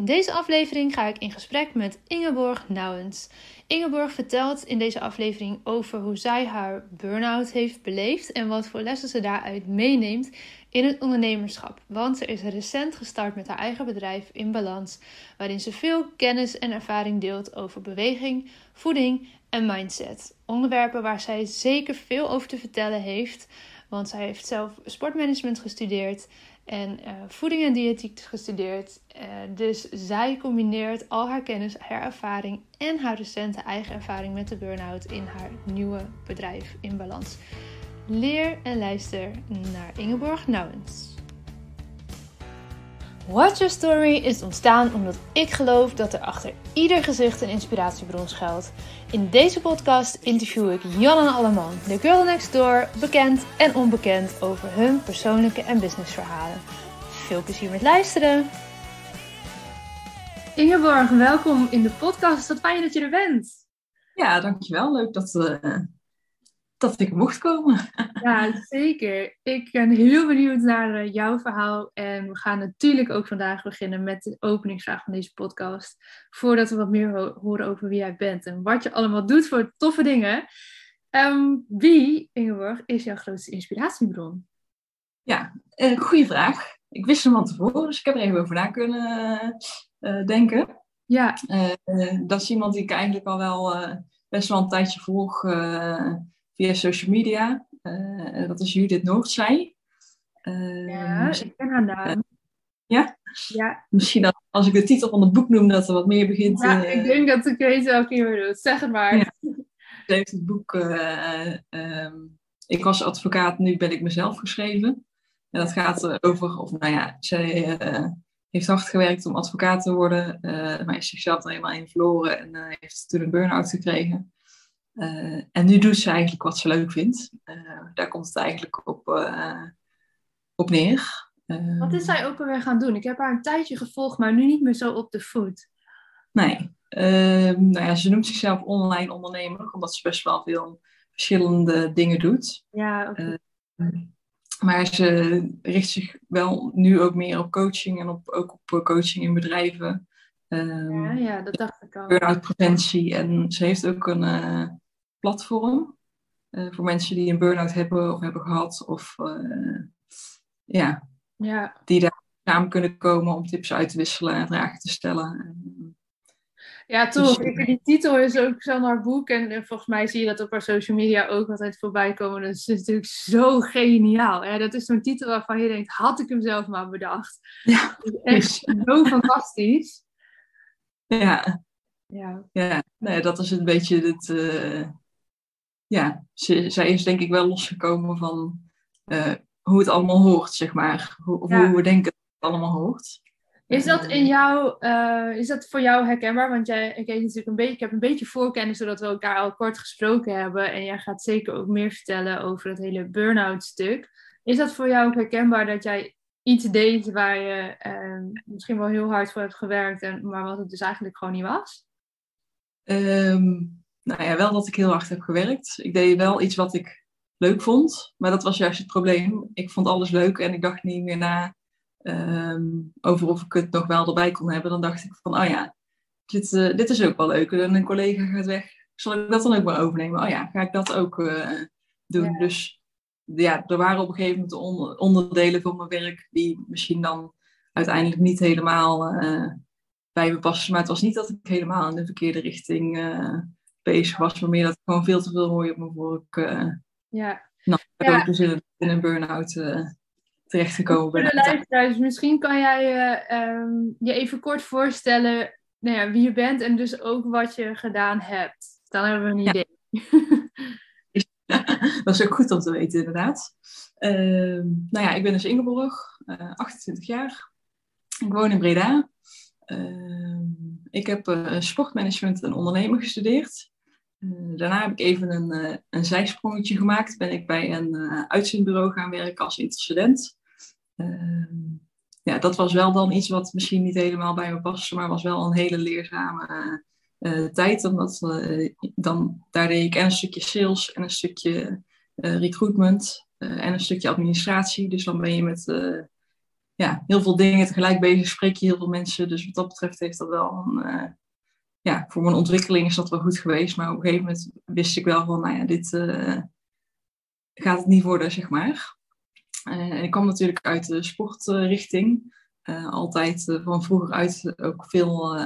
In deze aflevering ga ik in gesprek met Ingeborg Nouwens. Ingeborg vertelt in deze aflevering over hoe zij haar burn-out heeft beleefd en wat voor lessen ze daaruit meeneemt in het ondernemerschap. Want ze is recent gestart met haar eigen bedrijf in balans, waarin ze veel kennis en ervaring deelt over beweging, voeding en mindset. Onderwerpen waar zij zeker veel over te vertellen heeft, want zij heeft zelf sportmanagement gestudeerd en uh, voeding en diëtiek gestudeerd. Uh, dus zij combineert al haar kennis, haar ervaring en haar recente eigen ervaring met de burn-out in haar nieuwe bedrijf in balans. Leer en luister naar Ingeborg Nouwens. Watch Your Story is ontstaan omdat ik geloof dat er achter ieder gezicht een inspiratiebron schuilt. In deze podcast interview ik Jan en Alleman, de girl next door, bekend en onbekend over hun persoonlijke en businessverhalen. Veel plezier met luisteren! Ingeborg, welkom in de podcast. Wat fijn dat je er bent. Ja, dankjewel. Leuk dat, uh, dat ik mocht komen. Ja, zeker. Ik ben heel benieuwd naar eh, jouw verhaal. En we gaan natuurlijk ook vandaag beginnen met de openingsvraag van deze podcast. Voordat we wat meer horen over wie jij bent en wat je allemaal doet voor toffe dingen. Um, wie, Ingeborg, is jouw grootste inspiratiebron? Ja, uh, goede vraag. Ik wist hem van tevoren, dus ik heb er even over na kunnen uh, denken. Ja. dat is iemand die ik eigenlijk al wel best wel een tijdje volg via social media. Uh, dat is Judith Noordzij. Uh, ja, ik ken haar naam. ja? Ja. Misschien dat als ik de titel van het boek noem, dat er wat meer begint. Ja, ik denk dat ik weet welke je bedoelt. Zeg het maar. Ja. Ze heeft het boek um, Ik was advocaat, nu ben ik mezelf geschreven. En dat gaat over, of nou ja, zij heeft hard gewerkt om advocaat te worden, maar is zichzelf er helemaal in verloren en heeft toen een burn-out gekregen. Uh, en nu doet ze eigenlijk wat ze leuk vindt. Uh, daar komt het eigenlijk op, uh, op neer. Wat is zij ook alweer gaan doen? Ik heb haar een tijdje gevolgd, maar nu niet meer zo op de voet. Nee. Ehm, nou ja, ze noemt zichzelf online ondernemer, omdat ze best wel veel verschillende dingen doet. Ja, okay. maar ze richt zich wel nu ook meer op coaching en op, ook op coaching in bedrijven. Um, ja, ja, dat dacht ik al. Burn-out preventie. En ze heeft ook een uh, platform uh, voor mensen die een burn-out hebben of hebben gehad. Of uh, ja, ja, die daar samen kunnen komen om tips uit te wisselen en vragen te stellen. Ja, toch. Dus, die titel is ook zo naar boek. En volgens mij zie je dat op haar social media ook altijd voorbij komen. Dat is natuurlijk zo geniaal. Hè? Dat is zo'n titel waarvan je denkt, had ik hem zelf maar bedacht. Ja, echt zo fantastisch. Ja. Ja. ja, nee, dat is een beetje het. Uh, ja, ze, zij is denk ik wel losgekomen van uh, hoe het allemaal hoort, zeg maar. Hoe, ja. hoe we denken dat het allemaal hoort. Is dat in jou, uh, is dat voor jou herkenbaar? Want jij, ik, weet natuurlijk een beetje, ik heb een beetje voorkennis zodat we elkaar al kort gesproken hebben. En jij gaat zeker ook meer vertellen over het hele burn-out stuk. Is dat voor jou ook herkenbaar dat jij iets deed waar je uh, misschien wel heel hard voor hebt gewerkt, en, maar wat het dus eigenlijk gewoon niet was? Um, nou ja, wel dat ik heel hard heb gewerkt. Ik deed wel iets wat ik leuk vond, maar dat was juist het probleem. Ik vond alles leuk en ik dacht niet meer na um, over of ik het nog wel erbij kon hebben. Dan dacht ik van, oh ja, dit, uh, dit is ook wel leuk. En een collega gaat weg, zal ik dat dan ook maar overnemen? Oh ja, ga ik dat ook uh, doen? Ja. Dus ja, er waren op een gegeven moment onderdelen van mijn werk die misschien dan uiteindelijk niet helemaal uh, bij me passen. Maar het was niet dat ik helemaal in de verkeerde richting uh, bezig was, maar meer dat ik gewoon veel te veel hooi op mijn vork. Uh, ja. Nou, ja. ik dus in, een burn-out terechtgekomen ben. Voor de luisteraars, misschien kan jij um, je even kort voorstellen nou ja, wie je bent en dus ook wat je gedaan hebt. Dan hebben we een idee. dat is ook goed om te weten, inderdaad. Uh, nou ja, ik ben dus Ingeborg, uh, 28 jaar. Ik woon in Breda. Uh, ik heb uh, sportmanagement en ondernemer gestudeerd. Eh, daarna heb ik even een, een zijsprongetje gemaakt. Ben ik bij een uitzendbureau gaan werken als intercedent. Ehm, ja, dat was wel dan iets wat misschien niet helemaal bij me paste, maar was wel een hele leerzame uh, tijd. Omdat uh, dan, daar deed ik en een stukje sales en een stukje uh, recruitment en een stukje administratie. Dus dan ben je met ja, heel veel dingen tegelijk bezig, spreek je heel veel mensen. Dus wat dat betreft heeft dat wel een, ja, voor mijn ontwikkeling is dat wel goed geweest. Maar op een gegeven moment wist ik wel van, nou ja, dit gaat het niet worden, zeg maar. en ik kwam natuurlijk uit de sportrichting. altijd van vroeger uit ook veel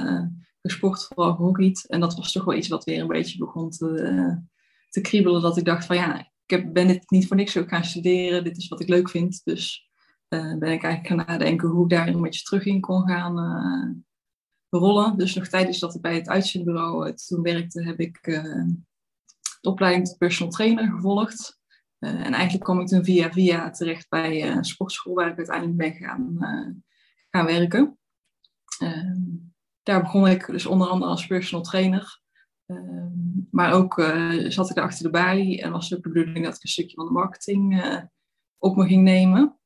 gesport, vooral gehockeyd. En dat was toch wel iets wat weer een beetje begon te, te kriebelen. Dat ik dacht van ja, ik heb, ben dit niet voor niks ook gaan studeren. Dit is wat ik leuk vind. Dus uh, ben ik eigenlijk gaan nadenken hoe ik daar een beetje terug in kon gaan uh, rollen. Dus nog tijdens dat ik bij het uitzendbureau toen werkte, heb ik de opleiding tot personal trainer gevolgd. en eigenlijk kwam ik toen via via terecht bij een sportschool waar ik uiteindelijk ben gaan, gaan werken. Ehm, daar begon ik dus onder andere als personal trainer. Ehm, maar ook uh, zat ik achter de balie en was de bedoeling dat ik een stukje van de marketing uh, op me ging nemen.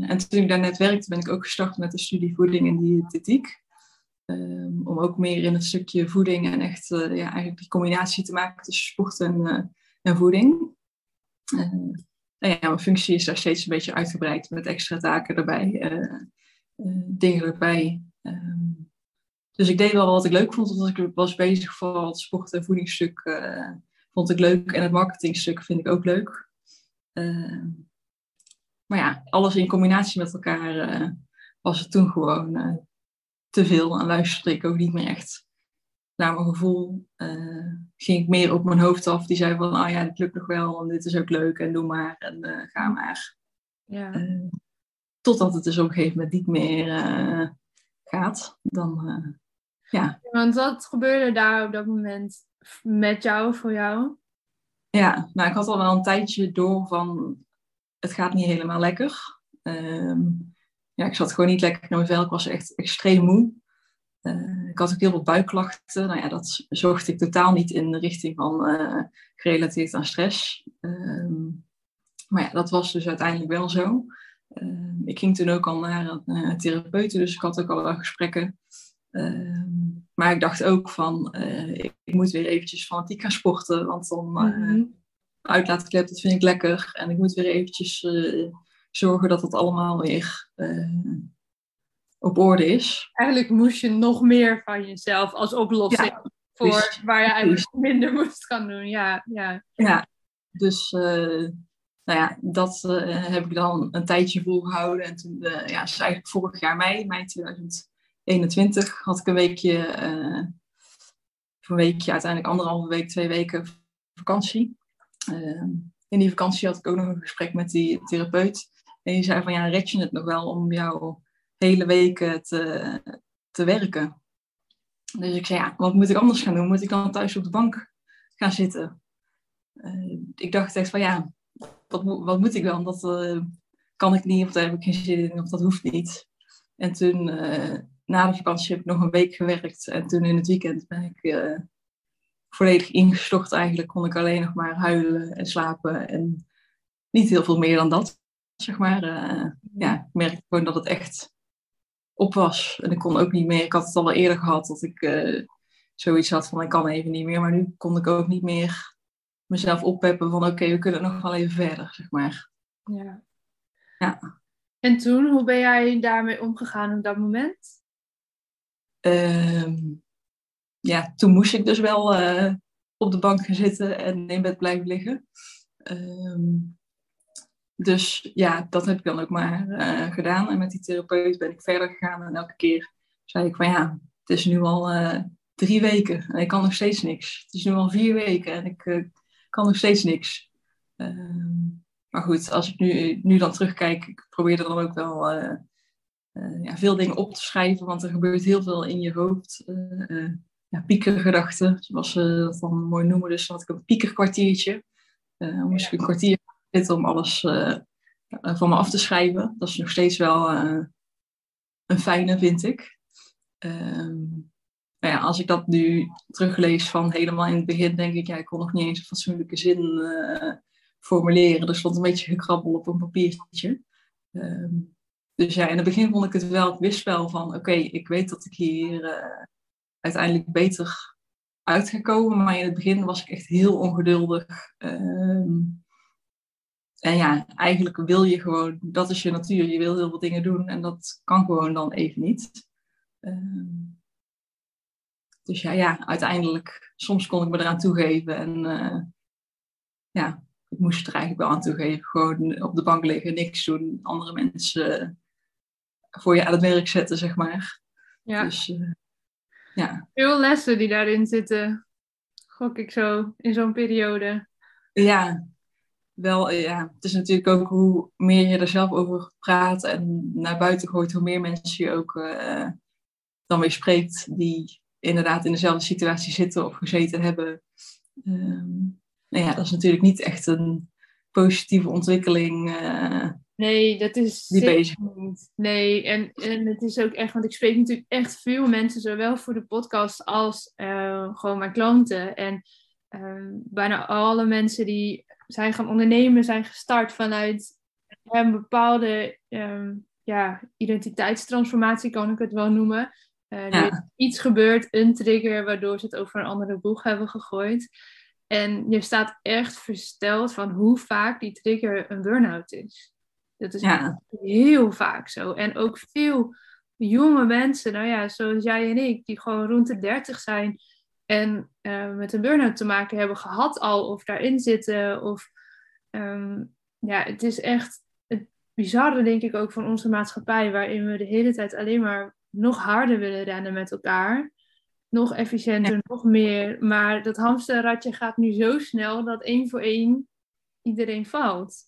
En toen ik daar net werkte, ben ik ook gestart met de studie voeding en diëtetiek. Um, om ook meer in het stukje voeding en echt ja, eigenlijk die combinatie te maken tussen sport en, en voeding. en ja, mijn functie is daar steeds een beetje uitgebreid met extra taken erbij, dingen erbij. Dus ik deed wel wat ik leuk vond, omdat ik was bezig voor het sport- en voedingsstuk. Uh, vond ik leuk. En het marketingstuk vind ik ook leuk. Uh, maar ja, alles in combinatie met elkaar uh, was het toen gewoon te veel. En luisterde ik ook niet meer echt naar mijn gevoel. ging ik meer op mijn hoofd af. Die zei van, ah oh ja, dit lukt nog wel. En dit is ook leuk. En doe maar. En ga maar. Ja. totdat het dus op een gegeven moment niet meer gaat. Dan ja. Want wat gebeurde daar op dat moment met jou, voor jou? Ja, nou ik had al wel een tijdje door van het gaat niet helemaal lekker. Um, ja, ik zat gewoon niet lekker in mijn vel. Ik was echt extreem moe. Uh, ik had ook heel veel buikklachten. Nou ja, dat zorgde ik totaal niet in de richting van uh, gerelateerd aan stress. Um, maar ja, dat was dus uiteindelijk wel zo. Uh, ik ging toen ook al naar een therapeut, dus ik had ook al wel gesprekken. Ehm, maar ik dacht ook van, uh, ik, moet weer eventjes fanatiek gaan sporten, want dan mm uitlaatklep, dat vind ik lekker. En ik moet weer eventjes uh, zorgen dat het allemaal weer op orde is. Eigenlijk moest je nog meer van jezelf als oplossing ja, voor dus, waar je eigenlijk minder moest gaan doen. Ja, ja. ja dus nou ja, dat heb ik dan een tijdje volgehouden. En toen, ja, is eigenlijk vorig jaar mei, mei 2000. 21 had ik een weekje, uh, een weekje, uiteindelijk anderhalve week, twee weken vakantie. Uh, in die vakantie had ik ook nog een gesprek met die therapeut. En die zei van ja, red je het nog wel om jouw hele weken te, te werken? Dus ik zei ja, wat moet ik anders gaan doen? Moet ik dan thuis op de bank gaan zitten? Uh, ik dacht echt van ja, wat, wat moet ik dan? Dat kan ik niet, of daar heb ik geen zin in, of dat hoeft niet. En toen na de vakantie heb ik nog een week gewerkt. En toen in het weekend ben ik uh, volledig ingestort eigenlijk. Kon ik alleen nog maar huilen en slapen. En niet heel veel meer dan dat, zeg maar. Uh, ja, ik merkte gewoon dat het echt op was. En ik kon ook niet meer. Ik had het al wel eerder gehad dat ik uh, zoiets had van ik kan even niet meer. Maar nu kon ik ook niet meer mezelf oppeppen van oké, we kunnen nog wel even verder, zeg maar. Ja. ja. En toen, hoe ben jij daarmee omgegaan op dat moment? Ehm, ja, toen moest ik dus wel eh, op de bank gaan zitten en in bed blijven liggen. Ehm, dus ja, dat heb ik dan ook maar uh, gedaan. En met die therapeut ben ik verder gegaan. En elke keer zei ik van ja, het is nu al uh, drie weken en ik kan nog steeds niks. Het is nu al vier weken en ik kan nog steeds niks. Um, maar goed, als ik nu, nu dan terugkijk, ik probeer er dan ook wel ja, veel dingen op te schrijven, want er gebeurt heel veel in je hoofd. Uh, ja, piekergedachten, zoals ze dat dan mooi noemen. Dus had ik een piekerkwartiertje. dan moest ik een kwartier zitten om alles van me af te schrijven. Dat is nog steeds wel een fijne, vind ik. Ehm, nou ja, als ik dat nu teruglees van helemaal in het begin, denk ik, ja, ik kon nog niet eens een fatsoenlijke zin formuleren. Er stond een beetje gekrabbel op een papiertje. Um, dus ja, in het begin vond ik het wel, ik wist wel van, oké, ik weet dat ik hier uh, uiteindelijk beter uit ga komen. Maar in het begin was ik echt heel ongeduldig. Um, en ja, eigenlijk wil je gewoon, dat is je natuur, je wil heel veel dingen doen en dat kan gewoon dan even niet. Ehm, dus ja, ja, uiteindelijk, soms kon ik me eraan toegeven en uh, ja, ik moest er eigenlijk wel aan toegeven. Gewoon op de bank liggen, niks doen, andere mensen voor je aan het werk zetten, zeg maar. Ja. Dus, uh, ja. Veel lessen die daarin zitten, gok ik zo, in zo'n periode. Ja, wel, ja, het is natuurlijk ook hoe meer je er zelf over praat en naar buiten gooit, hoe meer mensen je ook uh, dan weer spreekt die inderdaad in dezelfde situatie zitten of gezeten hebben. Um, nou ja, dat is natuurlijk niet echt een positieve ontwikkeling. Uh, nee, dat is die bezig. niet. Nee, en, en het is ook echt, want ik spreek natuurlijk echt veel mensen, zowel voor de podcast als uh, gewoon mijn klanten. En uh, bijna alle mensen die zijn gaan ondernemen, zijn gestart vanuit een bepaalde um, ja, identiteitstransformatie, kan ik het wel noemen. Uh, er is iets gebeurt, een trigger, waardoor ze het over een andere boeg hebben gegooid. En je staat echt versteld van hoe vaak die trigger een burn-out is. Dat is ja. heel vaak zo. En ook veel jonge mensen, nou ja, zoals jij en ik, die gewoon rond de 30 zijn en uh, met een burn-out te maken hebben gehad al, of daarin zitten. Of um, ja, het is echt het bizarre, denk ik, ook van onze maatschappij, waarin we de hele tijd alleen maar nog harder willen rennen met elkaar. Nog efficiënter, nog meer. Maar dat hamsterradje gaat nu zo snel dat één voor één iedereen valt.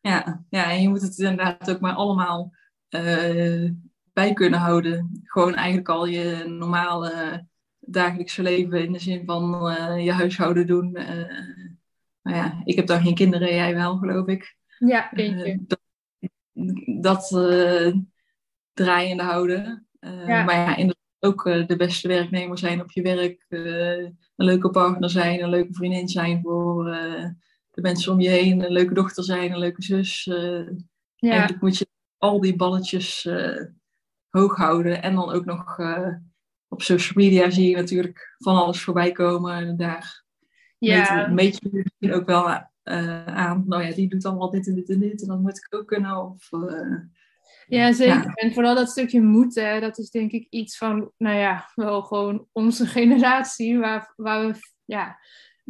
Ja, ja en je moet het inderdaad ook maar allemaal uh, bij kunnen houden. Gewoon eigenlijk al je normale dagelijkse leven in de zin van uh, je huishouden doen. Uh, nou ja, ik heb dan geen kinderen, jij wel, geloof ik. Ja, eentje. dat dat draaiende houden. Ja. Maar ja, inderdaad ook de beste werknemer zijn op je werk. een leuke partner zijn, een leuke vriendin zijn voor de mensen om je heen. Een leuke dochter zijn, een leuke zus. ja. Eigenlijk moet je al die balletjes hoog houden. En dan ook nog op social media zie je natuurlijk van alles voorbij komen. En daar ja. meet, je misschien ook wel uh, aan. Nou ja, die doet allemaal dit en dit en dit. En dat moet ik ook kunnen. Of, uh, ja, zeker. En vooral dat stukje moeten. Dat is denk ik iets van, nou ja, wel gewoon onze generatie. Waar, waar we, ja,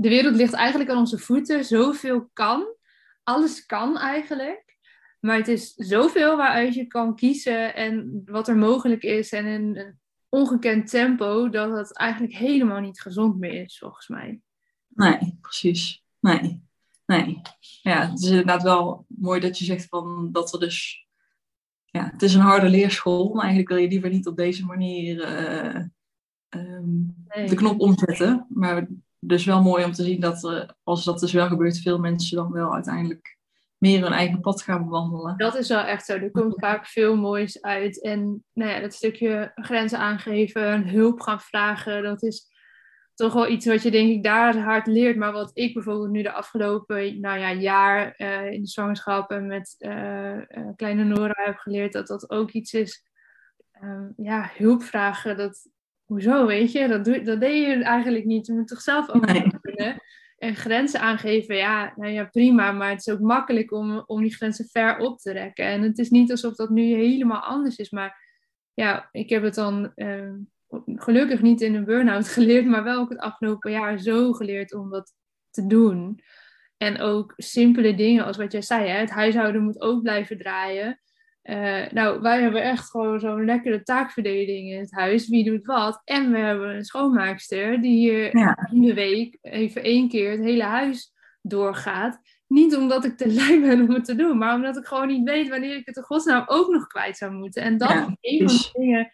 de wereld ligt eigenlijk aan onze voeten. Zoveel kan. Alles kan eigenlijk. Maar het is zoveel waaruit je kan kiezen en wat er mogelijk is. En in ongekend tempo dat het eigenlijk helemaal niet gezond meer is, volgens mij. Nee, precies. Nee. Nee. Ja, het is inderdaad wel mooi dat je zegt van dat er dus. Ja, het is een harde leerschool, maar eigenlijk wil je liever niet op deze manier uh, um, de knop omzetten. Maar dus wel mooi om te zien dat er, als dat dus wel gebeurt, veel mensen dan wel uiteindelijk meer hun eigen pad gaan bewandelen. Dat is wel echt zo. Er komt vaak veel moois uit. En nou ja, dat stukje grenzen aangeven, hulp gaan vragen, dat is toch wel iets wat je denk ik daar hard leert. Maar wat ik bijvoorbeeld nu de afgelopen nou ja, jaar uh, in de zwangerschap en met uh, uh, kleine Nora heb geleerd, dat dat ook iets is. Ehm, ja, hulp vragen, dat, hoezo weet je, dat, doe, dat deed je eigenlijk niet. Je moet toch zelf ook nee. kunnen en grenzen aangeven, ja, nou ja, prima. Maar het is ook makkelijk om, om die grenzen ver op te rekken. En het is niet alsof dat nu helemaal anders is. Maar ja, ik heb het dan uh, gelukkig niet in een burn-out geleerd, maar wel ook het afgelopen jaar zo geleerd om dat te doen. En ook simpele dingen als wat jij zei, hè, het huishouden moet ook blijven draaien. Uh, nou, wij hebben echt gewoon zo'n lekkere taakverdeling in het huis. Wie doet wat? En we hebben een schoonmaakster die hier in de week even één keer het hele huis doorgaat. Niet omdat ik te lui ben om het te doen, maar omdat ik gewoon niet weet wanneer ik het in godsnaam ook nog kwijt zou moeten. En dat ja, is een van de dingen.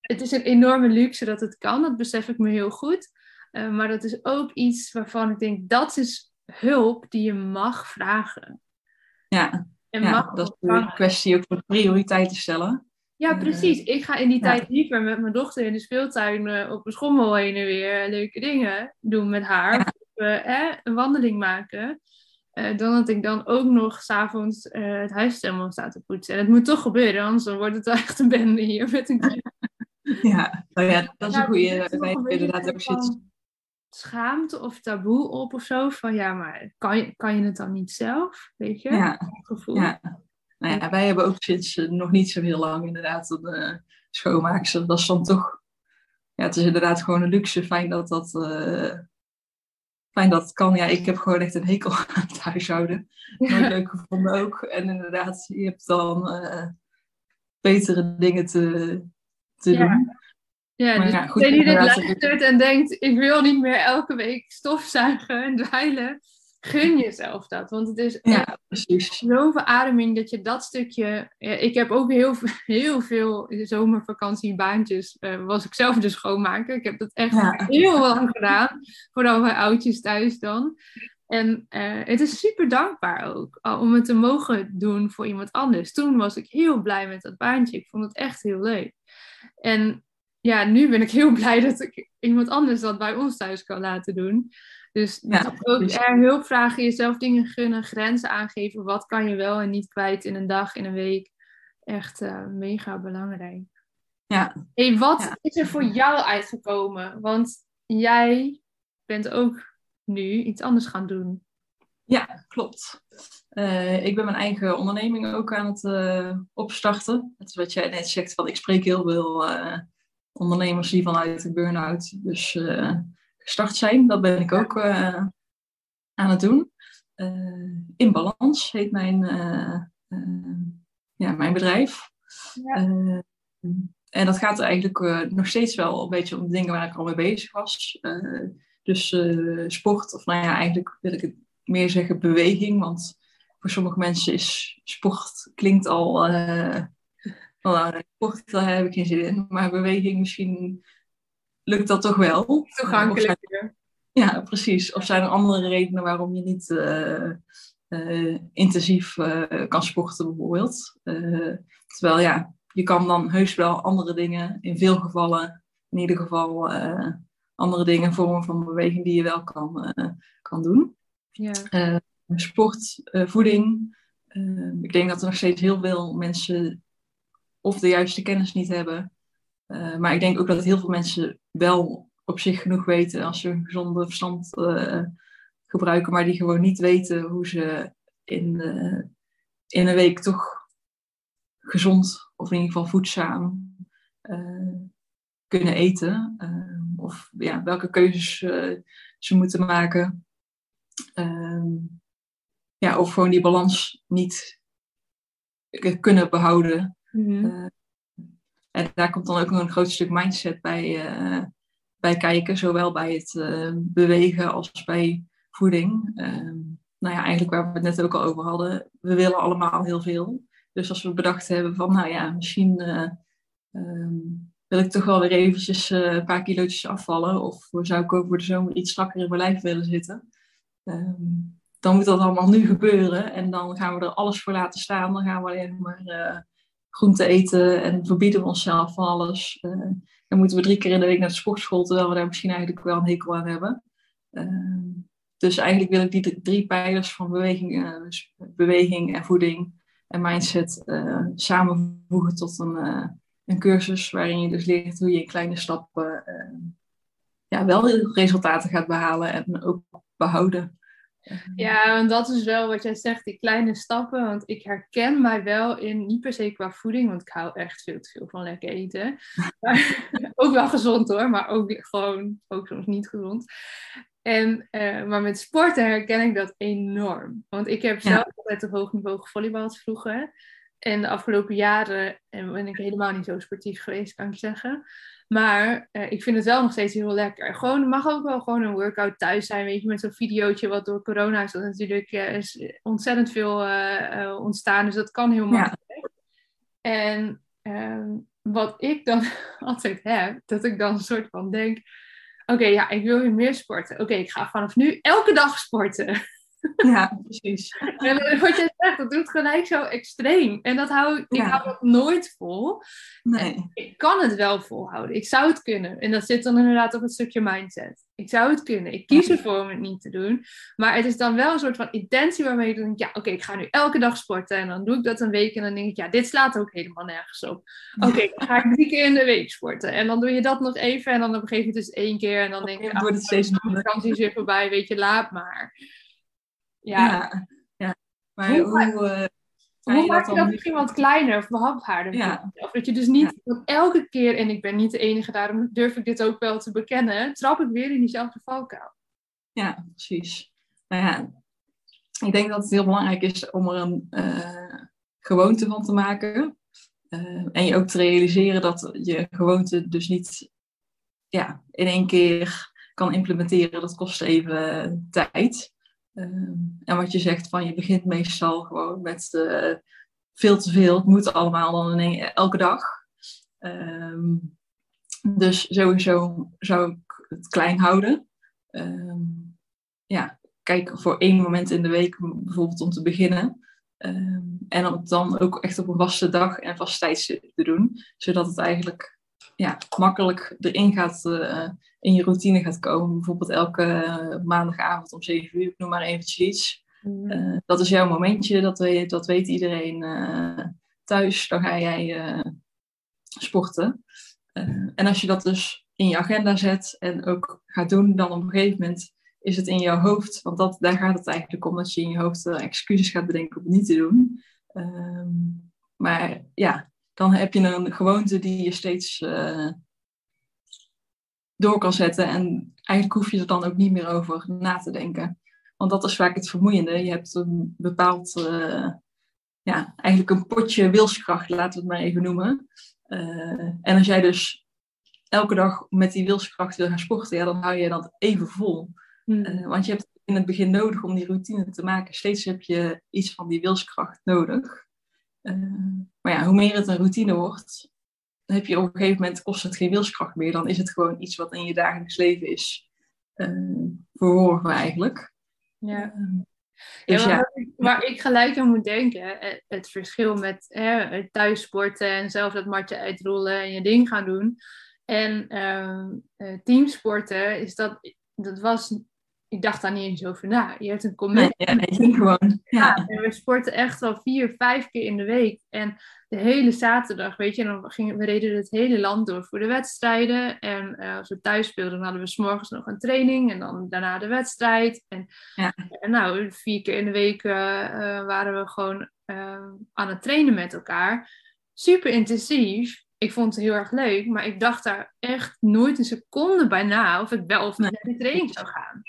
Het is een enorme luxe dat het kan, dat besef ik me heel goed. Uh, maar dat is ook iets waarvan ik denk, dat is hulp die je mag vragen. Ja, en ja, dat is een kwestie ook van prioriteiten stellen. Ja, eh, precies. Ik ga in die tijd liever met mijn dochter in de speeltuin uh, op een schommel heen en weer leuke dingen doen met haar. Of, uh, een wandeling maken. dan dat ik dan ook nog s'avonds het huis helemaal sta te poetsen. En het moet toch gebeuren, anders dan wordt het wel echt een bende hier met een Ja, nou ja, dat is een goede. Wij inderdaad ook zitten schaamte of taboe op of zo. Van ja, maar kan je, kan je het dan niet zelf? Weet je? Ja. gevoel. Ja. Nou ja, wij hebben ook sinds uh, nog niet zo heel lang inderdaad een uh, schoonmaakster. Dat is dan toch, ja, het is inderdaad gewoon een luxe. Fijn dat dat, uh, fijn dat het kan. Ja, ik heb gewoon echt een hekel aan het huishouden. Nooit leuk gevonden ook. En inderdaad, je hebt dan betere dingen te, te ja. doen. Ja, dus ja, goed, die dit luistert en denkt, ik wil niet meer elke week stofzuigen en dweilen, gun jezelf dat. Want het is ja, zo'n verademing dat je dat stukje... Ja, ik heb ook heel, heel veel zomervakantiebaantjes, uh, was ik zelf dus schoonmaken. Ik heb dat echt ja. heel lang gedaan, vooral bij oudjes thuis dan. En uh, het is super dankbaar ook om het te mogen doen voor iemand anders. Toen was ik heel blij met dat baantje. Ik vond het echt heel leuk. En ja, nu ben ik heel blij dat ik iemand anders dat bij ons thuis kan laten doen. Dus ja, ook er hulp vragen, jezelf dingen gunnen, grenzen aangeven. Wat kan je wel en niet kwijt in een dag, in een week. Echt uh, mega belangrijk. Ja. Hey, wat is er voor jou uitgekomen? Want jij bent ook nu iets anders gaan doen. Ja, klopt. Uh, ik ben mijn eigen onderneming ook aan het uh, opstarten. Het is wat jij net zegt, van ik spreek heel veel ondernemers die vanuit de burn-out dus uh, gestart zijn. Dat ben ik ook uh, aan het doen. Uh, in Balans heet mijn, ja, mijn bedrijf. Ja. en dat gaat eigenlijk nog steeds wel een beetje om dingen waar ik al mee bezig was. dus sport, of nou ja, eigenlijk wil ik het meer zeggen beweging. Want voor sommige mensen is sport klinkt al nou, sport, daar heb ik geen zin in. Maar beweging, misschien lukt dat toch wel. Toegankelijk. Ja, precies. Of zijn er andere redenen waarom je niet uh, uh, intensief uh, kan sporten, bijvoorbeeld? terwijl ja, je kan dan heus wel andere dingen, in veel gevallen, in ieder geval andere dingen, vormen van beweging die je wel kan, kan doen. Ja. sport, voeding. ik denk dat er nog steeds heel veel mensen of de juiste kennis niet hebben. Uh, maar ik denk ook dat heel veel mensen wel op zich genoeg weten als ze hun gezonde verstand uh, gebruiken, maar die gewoon niet weten hoe ze in, uh, in een week toch gezond of in ieder geval voedzaam kunnen eten. of ja, welke keuzes ze moeten maken. ja, of gewoon die balans niet kunnen behouden. Mhm. Eh, en daar komt dan ook nog een groot stuk mindset bij, uh, bij kijken, zowel bij het uh, bewegen als bij voeding. Ehm, nou ja, eigenlijk waar we het net ook al over hadden, we willen allemaal heel veel. Dus als we bedacht hebben van, nou ja, misschien um, wil ik toch wel weer eventjes een paar kilootjes afvallen. Of zou ik over de zomer iets strakker in mijn lijf willen zitten. Um, dan moet dat allemaal nu gebeuren. En dan gaan we er alles voor laten staan. Dan gaan we alleen maar groente eten en verbieden we onszelf van alles. Uh, dan moeten we drie keer in de week naar de sportschool, terwijl we daar misschien eigenlijk wel een hekel aan hebben. Uh, dus eigenlijk wil ik die drie pijlers van beweging, uh, beweging en voeding en mindset samenvoegen tot een, een cursus waarin je dus leert hoe je in kleine stappen ja, wel resultaten gaat behalen en ook behouden. Ja, en dat is wel wat jij zegt, die kleine stappen. Want ik herken mij wel in, niet per se qua voeding, want ik hou echt veel te veel van lekker eten. Maar, ook wel gezond hoor, maar ook gewoon, ook soms niet gezond. En, uh, maar met sporten herken ik dat enorm. Want ik heb zelf ja. altijd op hoog niveau gevolleybald vroeger. En de afgelopen jaren ben ik helemaal niet zo sportief geweest, kan ik zeggen. Maar uh, ik vind het wel nog steeds heel lekker. Gewoon, mag ook wel gewoon een workout thuis zijn, weet je, met zo'n videootje wat door corona is dat natuurlijk uh, is ontzettend veel uh, ontstaan. Dus dat kan heel makkelijk. Ja. En ehm, wat ik dan altijd heb, dat ik dan een soort van denk, oké, okay, ja, ik wil weer meer sporten. Oké, okay, ik ga vanaf nu elke dag sporten. Ja, precies. En wat je zegt, dat doet gelijk zo extreem. En dat hou ik, ik Ja. hou dat nooit vol. Nee. Ik kan het wel volhouden. Ik zou het kunnen. En dat zit dan inderdaad op het stukje mindset. Ik zou het kunnen. Ik kies ervoor om het niet te doen. Maar het is dan wel een soort van intentie waarmee je dan denkt... Ja, oké, ik ga nu elke dag sporten. En dan doe ik dat een week. En dan denk ik, ja, dit slaat ook helemaal nergens op. Oké, dan ga ik drie keer in de week sporten. En dan doe je dat nog even. En dan op een gegeven moment is het één keer. En dan denk wordt het ah, steeds de vakantie is weer voorbij. Weet je, laat maar. Ja, Ja. ja. Maar Hoe hoe, maak- eh, Hoe je maak je dan dat misschien wat kleiner of behapbaarder? Ja. jezelf? Dat je dus niet dat elke keer, en ik ben niet de enige, daarom durf ik dit ook wel te bekennen, trap ik weer in diezelfde valkuil. Ja, precies. Nou ja, ik denk dat het heel belangrijk is om er een eh, gewoonte van te maken. Eh, en je ook te realiseren dat je gewoonte dus niet ja, in één keer kan implementeren. Dat kost even tijd. Eh, en wat je zegt, van je begint meestal gewoon met eh, veel te veel. Het moet allemaal dan in elke dag. Ehm, dus sowieso zou ik het klein houden. Ehm, ja, kijk voor één moment in de week bijvoorbeeld om te beginnen. Ehm, en om het dan ook echt op een vaste dag en vast tijdstip te doen. Zodat het eigenlijk ja, makkelijk erin gaat, eh, in je routine gaat komen. Bijvoorbeeld elke maandagavond om 7 uur, ik noem maar eventjes iets. Eh, dat is jouw momentje, dat weet, dat weet iedereen eh, thuis. Dan ga jij eh, sporten. Eh, en als je dat dus in je agenda zet en ook gaat doen, dan op een gegeven moment is het in jouw hoofd. Want dat, daar gaat het eigenlijk om, dat je in je hoofd eh, excuses gaat bedenken om het niet te doen. Ehm, maar ja, dan heb je een gewoonte die je steeds eh, door kan zetten. En eigenlijk hoef je er dan ook niet meer over na te denken. Want dat is vaak het vermoeiende. Je hebt een bepaald, eh, ja, eigenlijk een potje wilskracht, laten we het maar even noemen. Eh, en als jij dus elke dag met die wilskracht wil gaan sporten, ja, dan hou je dat even vol. Hmm. Want je hebt in het begin nodig om die routine te maken. Steeds heb je iets van die wilskracht nodig. Eh, maar ja, hoe meer het een routine wordt, dan heb je op een gegeven moment kost het geen wilskracht meer. Dan is het gewoon iets wat in je dagelijks leven is eh verworven eigenlijk. ja. Eh, Ja, dus ja, wat ik- waar ik gelijk aan moet denken, het verschil met hè, thuis sporten en zelf dat matje uitrollen en je ding gaan doen. En ehm, eh, teamsporten, is dat, dat was, ik dacht daar niet eens over na. Je hebt een nee, commitment. ja, je ging gewoon. Ja, en we sporten echt wel vier, vijf keer in de week. En de hele zaterdag, weet je, dan gingen, we reden het hele land door voor de wedstrijden. En eh, als we thuis speelden, dan hadden we s'morgens nog een training en dan daarna de wedstrijd. En, Ja. en nou, vier keer in de week eh, eh, waren we gewoon aan het trainen met elkaar. Super intensief. Ik vond het heel erg leuk, maar ik dacht daar echt nooit een seconde bij na of ik wel of niet naar die training zou gaan.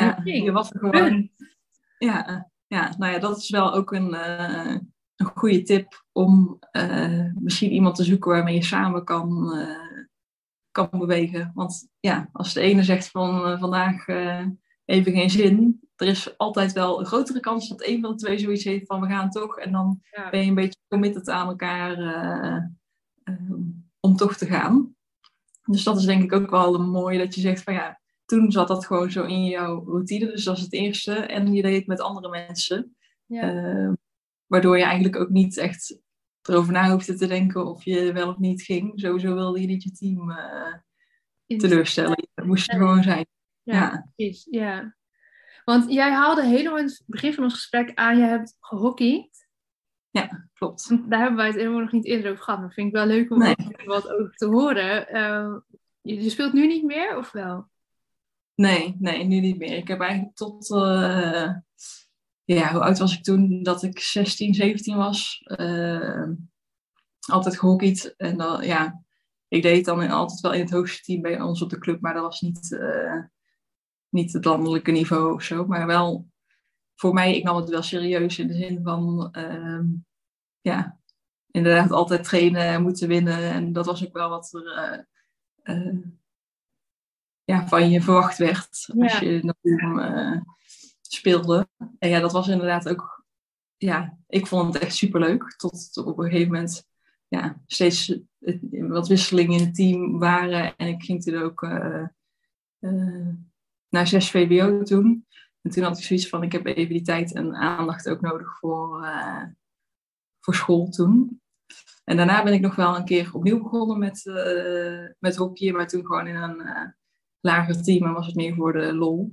Ja, je was er gewoon. Ja, ja, nou ja, dat is wel ook een, eh, een goede tip om eh, misschien iemand te zoeken waarmee je samen kan, eh, kan bewegen. Want ja, als de ene zegt van eh, vandaag eh, even geen zin, er is altijd wel een grotere kans dat een van de twee zoiets heeft van we gaan toch. En dan Ja. ben je een beetje committed aan elkaar eh, eh, om toch te gaan. Dus dat is denk ik ook wel een mooie dat je zegt van ja, toen zat dat gewoon zo in jouw routine. Dus dat is het eerste. En je deed het met andere mensen. Ja. Eh, waardoor je eigenlijk ook niet echt erover na hoefde te denken of je wel of niet ging. Sowieso wilde je niet je team eh, teleurstellen. Je moest er gewoon zijn. Ja, Ja. precies. Ja. Want jij haalde helemaal in het begin van ons gesprek aan, je hebt gehockeyd. Klopt. Want Daar hebben wij het helemaal nog niet eerder over gehad. Maar vind ik wel leuk om Nee. wat over te horen. Eh, je, je speelt nu niet meer, of wel? Nee, nee, nu niet meer. Ik heb eigenlijk tot, eh, ja, hoe oud was ik toen? Dat ik 16, 17 was. eh, altijd gehockeyd. En dan, ja, ik deed dan altijd wel in het hoogste team bij ons op de club. Maar dat was niet, eh, niet het landelijke niveau of zo. Maar wel, voor mij, ik nam het wel serieus in de zin van, ehm, ja, inderdaad altijd trainen en moeten winnen. En dat was ook wel wat er... ja, van je verwacht werd als Ja. je natuurlijk eh, speelde. En ja, dat was inderdaad ook, ja, ik vond het echt superleuk. Tot, tot op een gegeven moment, ja, steeds wat wisselingen in het team waren. En ik ging toen ook eh, eh, naar 6 VWO toen. En toen had ik zoiets van, ik heb even die tijd en aandacht ook nodig voor, voor school toen. En daarna ben ik nog wel een keer opnieuw begonnen met, met hockey, maar toen gewoon in een lager team en was het meer voor de lol.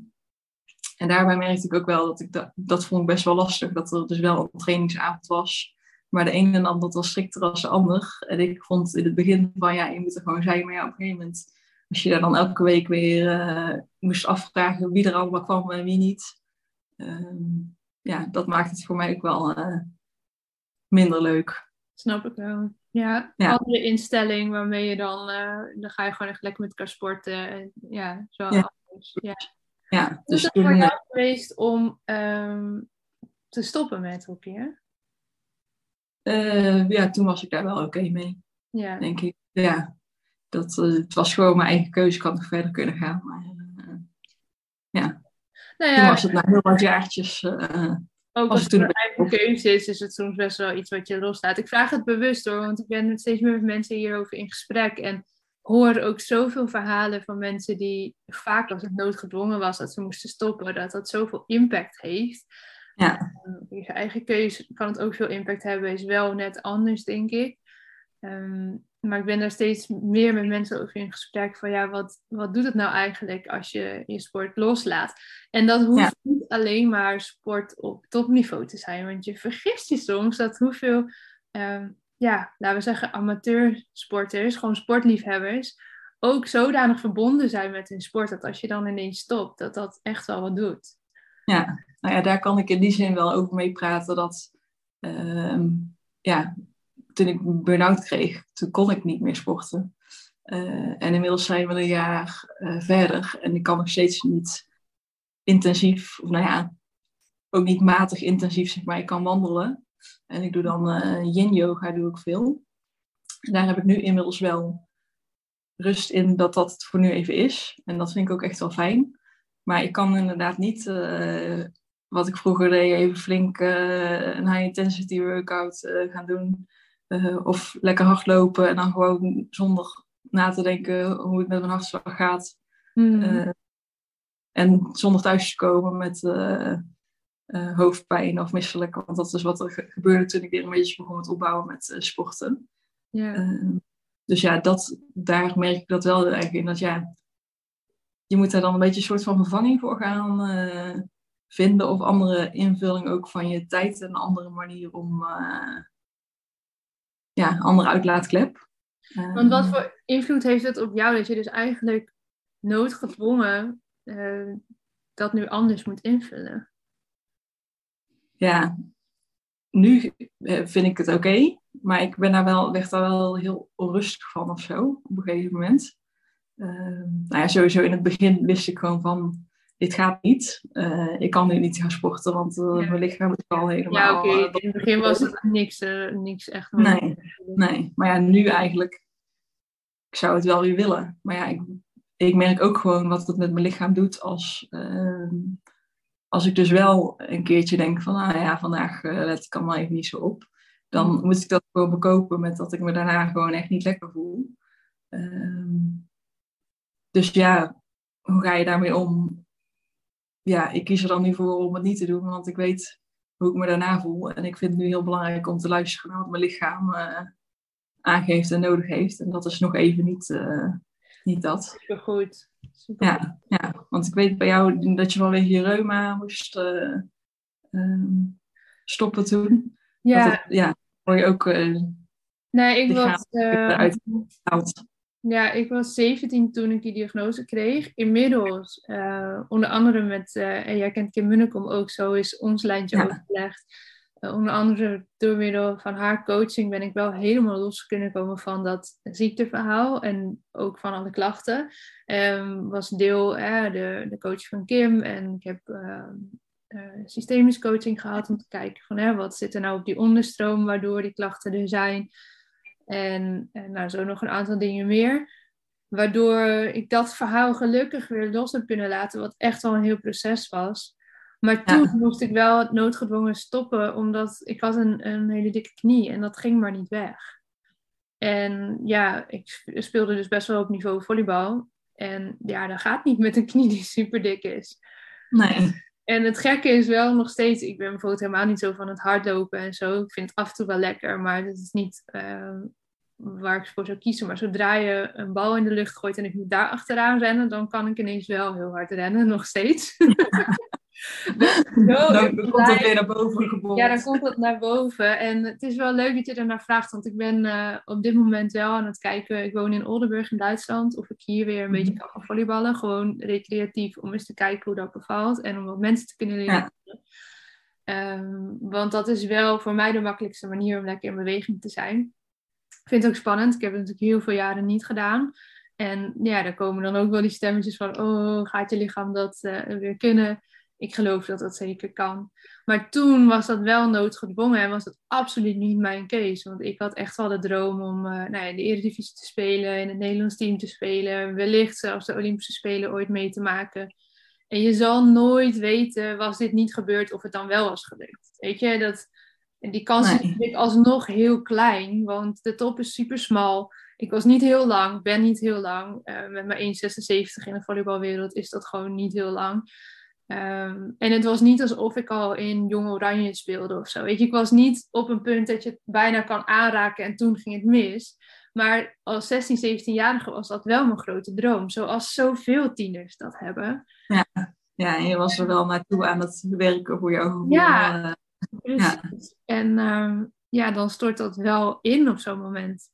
En daarbij merkte ik ook wel dat ik dat, dat vond ik best wel lastig, dat er dus wel een trainingsavond was. Maar de ene en ander was strikter dan de ander. En ik vond in het begin van ja, je moet er gewoon zijn, maar ja, op een gegeven moment, als je daar dan elke week weer uh, moest afvragen wie er allemaal kwam en wie niet. Um, ja, dat maakt het voor mij ook wel uh, minder leuk. Snap ik wel. Ja, ja. andere instelling waarmee je dan, uh, dan ga je gewoon echt lekker met elkaar sporten. En, ja, zo ja. ja. ja dus Hoe is het voor jou geweest om um, te stoppen met hockey? Uh, ja, toen was ik daar wel oké okay mee. Ja. Denk ik. Ja, dat, uh, het was gewoon mijn eigen keuze. Ik had nog verder kunnen gaan. Maar ja. Nou ja, toen was het na heel wat jaartjes. Ook als het een eigen keuze is, is het soms best wel iets wat je loslaat. Ik vraag het bewust hoor, want ik ben steeds meer met mensen hierover in gesprek. En hoor ook zoveel verhalen van mensen die vaak als het noodgedwongen was dat ze moesten stoppen, dat dat zoveel impact heeft. Ja. Je eigen keuze kan het ook veel impact hebben, is wel net anders, denk ik. Um, maar ik ben daar steeds meer met mensen over in gesprek van ja, wat, wat doet het nou eigenlijk als je je sport loslaat? En dat hoeft ja. niet alleen maar sport op topniveau te zijn, want je vergist je soms dat hoeveel, um, ja, laten we zeggen, amateursporters, gewoon sportliefhebbers, ook zodanig verbonden zijn met hun sport dat als je dan ineens stopt, dat dat echt wel wat doet. Ja, nou ja, daar kan ik in die zin wel over mee praten dat, uh, ja, toen ik burn-out kreeg, toen kon ik niet meer sporten. Uh, en inmiddels zijn we een jaar uh, verder en ik kan nog steeds niet intensief, of nou ja, ook niet matig intensief, zeg maar. Ik kan wandelen en ik doe dan uh, yin-yoga, doe ik veel. Daar heb ik nu inmiddels wel rust in dat dat het voor nu even is. En dat vind ik ook echt wel fijn. Maar ik kan inderdaad niet, wat ik vroeger deed, even flink een high-intensity workout gaan doen. Of lekker hardlopen en dan gewoon zonder na te denken hoe het met mijn hartslag gaat. Mm. en zonder thuis te komen met hoofdpijn of misselijk. Want dat is wat er gebeurde toen ik weer een beetje begon met opbouwen met sporten. Yeah. dus ja, dat, daar merk ik dat wel eigenlijk in. Dat ja, je moet daar dan een beetje een soort van vervanging voor gaan vinden. Of andere invulling ook van je tijd. Een andere manier om, ja, andere uitlaatklep. Want wat voor invloed heeft het op jou dat je dus eigenlijk noodgedwongen dat nu anders moet invullen? Ja, nu vind ik het oké. Okay, maar ik ben daar wel, werd daar wel heel onrustig van of zo. Op een gegeven moment. Uh, nou ja, sowieso in het begin wist ik gewoon van, dit gaat niet. Uh, ik kan nu niet gaan sporten, want uh, ja. mijn lichaam is al helemaal... Ja, oké. Okay. In het begin was het niks, niks echt... Nee, nee, maar ja, nu eigenlijk... Ik zou het wel weer willen. Maar ja, ik, ik merk ook gewoon wat het met mijn lichaam doet als... Ehm, als ik dus wel een keertje denk van, ah ja, vandaag let ik allemaal even niet zo op. Dan moet ik dat gewoon bekopen met dat ik me daarna gewoon echt niet lekker voel. Um, dus ja, hoe ga je daarmee om? Ja, ik kies er dan nu voor om het niet te doen, want ik weet hoe ik me daarna voel. En ik vind het nu heel belangrijk om te luisteren naar wat mijn lichaam uh, aangeeft en nodig heeft. En dat is nog even niet, uh, niet dat. Supergoed. Super ja, ja, want ik weet bij jou dat je vanwege je reuma moest uh, um, stoppen toen. Ja. Het, ja, hoor je ook... nee, ik was... eruit ja, ik was 17 toen ik die diagnose kreeg. Inmiddels, uh, onder andere met, uh, en jij kent Kim Munnekom ook, zo is ons lijntje ja. overgelegd. Uh, onder andere door middel van haar coaching ben ik wel helemaal los kunnen komen van dat ziekteverhaal en ook van alle klachten. Um, was deel de, de coach van Kim en ik heb systemisch coaching gehad om te kijken van wat zit er nou op die onderstroom waardoor die klachten er zijn. En, en nou, zo nog een aantal dingen meer. Waardoor ik dat verhaal gelukkig weer los heb kunnen laten, wat echt wel een heel proces was. Maar toen ja. moest ik wel noodgedwongen stoppen, omdat ik had een, een hele dikke knie en dat ging maar niet weg. En ja, ik speelde dus best wel op niveau volleybal. En ja, dat gaat niet met een knie die super dik is. Nee. En het gekke is wel nog steeds, ik ben bijvoorbeeld helemaal niet zo van het hardlopen en zo. Ik vind het af en toe wel lekker, maar het is niet ehm, waar ik voor zou kiezen. Maar zodra je een bal in de lucht gooit en ik moet daar achteraan rennen, dan kan ik ineens wel heel hard rennen, nog steeds. dan komt het weer naar boven Ja, dan komt het naar boven. En het is wel leuk dat je ernaar vraagt, want ik ben uh, op dit moment wel aan het kijken. Ik woon in Oldenburg in Duitsland, of ik hier weer een beetje mhm. kan gaan volleyballen. Gewoon recreatief, om eens te kijken hoe dat bevalt en om wat mensen te kunnen leren. Um, want dat is wel voor mij de makkelijkste manier om lekker in beweging te zijn. Ik vind het ook spannend. Ik heb het natuurlijk heel veel jaren niet gedaan. En ja, daar komen dan ook wel die stemmetjes van, oh, gaat je lichaam dat uh, weer kunnen? Ik geloof dat dat zeker kan. Maar toen was dat wel noodgedwongen en was dat absoluut niet mijn case. Want ik had echt wel de droom om uh, nou ja, in de Eredivisie te spelen, in het Nederlands team te spelen, wellicht zelfs de Olympische Spelen ooit mee te maken. En je zal nooit weten, was dit niet gebeurd, of het dan wel was gelukt. Weet je, dat, die kans is natuurlijk alsnog heel klein, want de top is super smal. Ik was niet heel lang, ben niet heel lang. Uh, met mijn 1,76 in de volleybalwereld is dat gewoon niet heel lang. Ehm, en het was niet alsof ik al in Jong Oranje speelde of zo. Weet je, ik was niet op een punt dat je het bijna kan aanraken en toen ging het mis. Maar als 16, 17-jarige was dat wel mijn grote droom. Zoals zoveel tieners dat hebben. Ja, ja en je was er wel naartoe aan het werken voor jou gevoel. Ja, uh, precies. Ja. En um, ja, dan stort dat wel in op zo'n moment.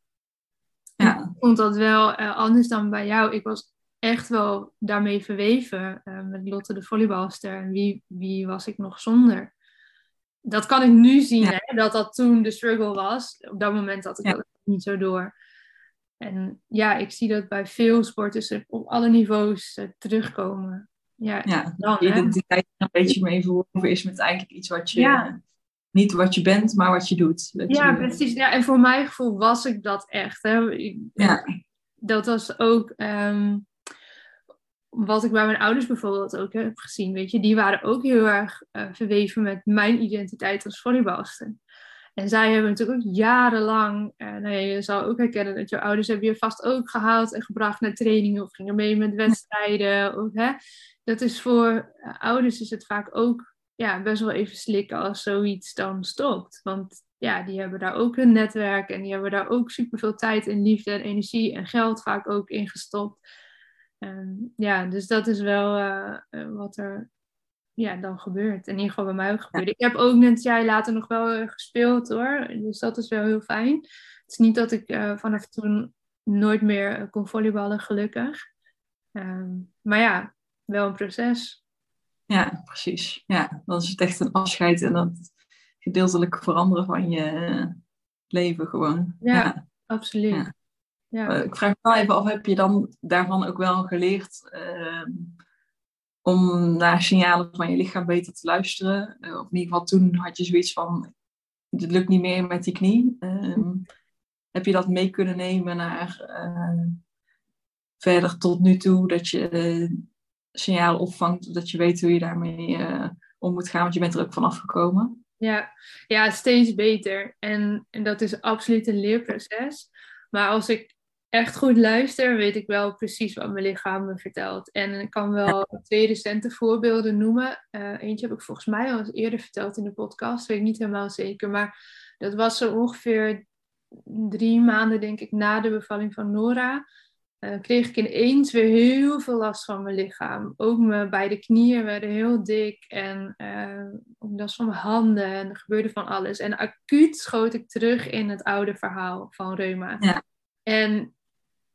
Ja. Ik vond dat wel uh, anders dan bij jou. Ik was echt wel daarmee verweven uh, met Lotte de volleybalster. En wie, wie was ik nog zonder? Dat kan ik nu zien, hè, dat dat toen de struggle was. Op dat moment had ik dat niet zo door. En ja, ik zie dat bij veel sporters op alle niveaus uh, terugkomen. Ja, ja dan, de identiteit een beetje mee verworven is met eigenlijk iets wat je... Ja. Niet wat je bent, maar wat je doet. ja, precies. Ja, en voor mijn gevoel was ik dat echt. Hè. ja. Dat was ook... Um, wat ik bij mijn ouders bijvoorbeeld ook heb gezien, weet je, die waren ook heel erg uh, verweven met mijn identiteit als volleybalster. En zij hebben natuurlijk ook jarenlang, uh, nou ja, je zal ook herkennen dat je ouders hebben je vast ook gehaald en gebracht naar trainingen of gingen mee met wedstrijden. Of, hè. Dat is voor uh, ouders is het vaak ook ja, best wel even slikken als zoiets dan stopt. Want ja, die hebben daar ook hun netwerk en die hebben daar ook superveel tijd en liefde en energie en geld vaak ook in gestopt. Ehm, ja, dus dat is wel eh, eh, wat er ja, dan gebeurt. In ieder geval bij mij ook gebeurt. Ik heb ook net jij later nog wel eh, gespeeld hoor. Dus dat is wel heel fijn. Het is niet dat ik vanaf toen nooit meer kon volleyballen, gelukkig. Ehm, maar ja, wel een proces. Ja, precies. Ja, dan is het echt een afscheid en dat gedeeltelijk veranderen van je leven gewoon. Ja, absoluut. Ja. Uh, ik vraag me wel even af, heb je dan daarvan ook wel geleerd uh, om naar signalen van je lichaam beter te luisteren? Uh, of in ieder geval toen had je zoiets van, het lukt niet meer met die knie. Ehm, heb je dat mee kunnen nemen naar verder tot nu toe, dat je signalen opvangt, dat je weet hoe je daarmee om moet gaan, want je bent er ook van afgekomen? Ja, ja steeds beter. En, en dat is absoluut een leerproces. Maar als ik echt goed luister, weet ik wel precies wat mijn lichaam me vertelt. En ik kan wel twee recente voorbeelden noemen. Uh, eentje heb ik volgens mij al eens eerder verteld in de podcast, weet ik niet helemaal zeker. Maar dat was zo ongeveer drie maanden, denk ik, na de bevalling van Nora. Uh, kreeg ik ineens weer heel veel last van mijn lichaam. Ook mijn beide knieën werden heel dik en uh, ook last van mijn handen en er gebeurde van alles. En acuut schoot ik terug in het oude verhaal van reuma. Ja. En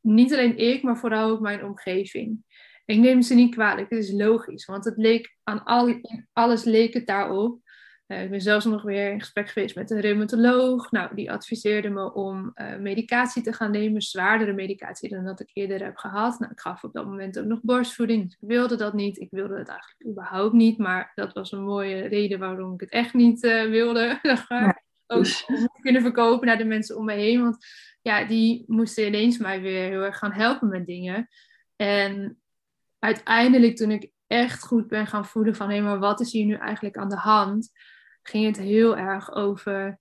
niet alleen ik, maar vooral ook mijn omgeving. Ik neem ze niet kwalijk, het is logisch, want het leek aan al, alles leek het daarop. Uh, ik ben zelfs nog weer in gesprek geweest met een reumatoloog. Nou, die adviseerde me om uh, medicatie te gaan nemen, zwaardere medicatie dan dat ik eerder heb gehad. Nou, ik gaf op dat moment ook nog borstvoeding, dus ik wilde dat niet. Ik wilde het eigenlijk überhaupt niet, maar dat was een mooie reden waarom ik het echt niet uh, wilde. ja. Ook kunnen verkopen naar de mensen om me heen, want ja, die moesten ineens mij weer heel erg gaan helpen met dingen. En uiteindelijk, toen ik echt goed ben gaan voelen van hé, maar wat is hier nu eigenlijk aan de hand, ging het heel erg over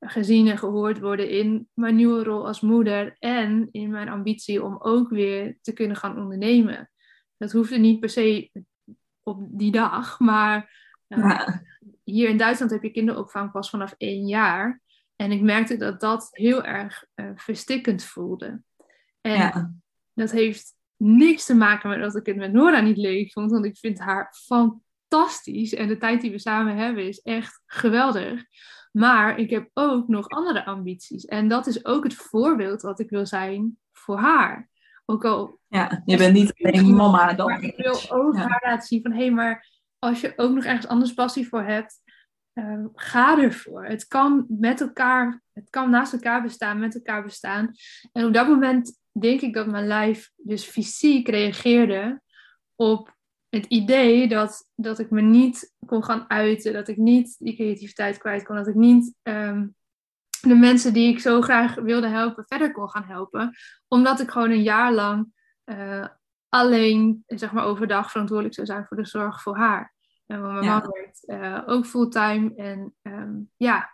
gezien en gehoord worden in mijn nieuwe rol als moeder en in mijn ambitie om ook weer te kunnen gaan ondernemen. Dat hoefde niet per se op die dag. Maar eh, Ja. hier in Duitsland heb je kinderopvang pas vanaf één jaar. En ik merkte dat dat heel erg eh, verstikkend voelde. En Ja. dat heeft niks te maken met dat ik het met Nora niet leuk vond. Want ik vind haar fantastisch. En de tijd die we samen hebben is echt geweldig. Maar ik heb ook nog andere ambities. En dat is ook het voorbeeld wat ik wil zijn voor haar. Ook al ja, je bent niet alleen mama dan. maar ik wil ook Ja. haar laten zien van hé, maar als je ook nog ergens anders passie voor hebt, eh, ga ervoor. Het kan met elkaar, het kan naast elkaar bestaan, met elkaar bestaan. En op dat moment denk ik dat mijn lijf dus fysiek reageerde op het idee dat, dat ik me niet kon gaan uiten, dat ik niet die creativiteit kwijt kon, dat ik niet ehm, de mensen die ik zo graag wilde helpen verder kon gaan helpen, omdat ik gewoon een jaar lang eh, alleen, zeg maar, overdag verantwoordelijk zou zijn voor de zorg voor haar. En want mijn Ja. man werkt eh, ook fulltime. En ehm, ja,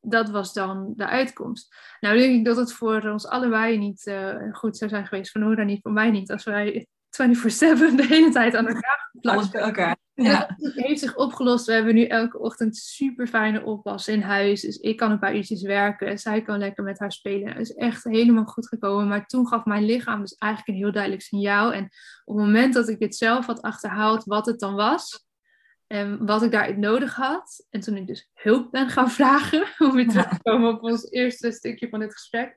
dat was dan de uitkomst. Nou denk ik dat het voor ons allebei niet eh, goed zou zijn geweest. Voor Nora niet, voor mij niet. Als wij 24-7 de hele tijd aan elkaar geplakt Alles bij elkaar. en Ja. Het heeft zich opgelost. We hebben nu elke ochtend super fijne oppas in huis. Dus ik kan een paar uurtjes werken. En zij kan lekker met haar spelen. Het is echt helemaal goed gekomen. Maar toen gaf mijn lichaam dus eigenlijk een heel duidelijk signaal. En op het moment dat ik het zelf had achterhaald wat het dan was. En wat ik daarin nodig had. En toen ik dus hulp ben gaan vragen. Om weer terug te komen op ons eerste stukje van dit gesprek.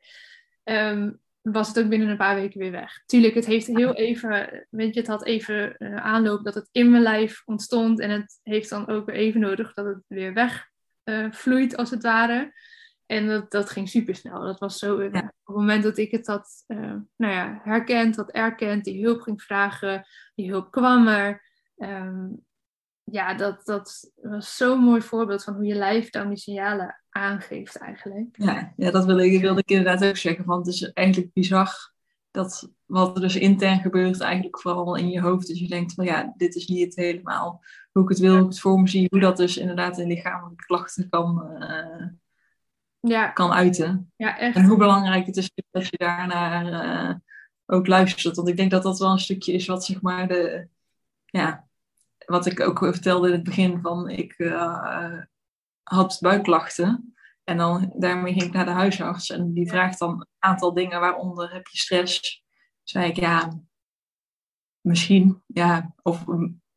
ehm, was het ook binnen een paar weken weer weg. Tuurlijk, het heeft heel even, weet je, het had even eh, aanloop dat het in mijn lijf ontstond. En het heeft dan ook weer even nodig dat het weer weg eh, vloeit, als het ware. En dat, dat ging super snel. Dat was zo weg. Op het moment dat ik het had eh, nou ja, herkend, had erkend, die hulp ging vragen, die hulp kwam er. Ehm, ja, dat, dat was zo'n mooi voorbeeld van hoe je lijf dan die signalen aangeeft eigenlijk. Ja, ja, dat wilde ik, wilde ik inderdaad ook zeggen. Want het is eigenlijk bizar dat wat er dus intern gebeurt, eigenlijk vooral in je hoofd. Dus je denkt van ja, dit is niet helemaal hoe ik het wil, hoe ik het voor me zie. Hoe dat dus inderdaad in lichamelijke klachten kan, eh, Ja, kan uiten. ja echt. En hoe belangrijk het is dat je daarnaar eh, ook luistert. Want ik denk dat dat wel een stukje is wat zeg maar de... Ja, wat ik ook vertelde in het begin van ik eh, had buikklachten. En dan daarmee ging ik naar de huisarts. En die vraagt dan een aantal dingen, waaronder heb je stress? Zei ik ja, misschien. Ja, of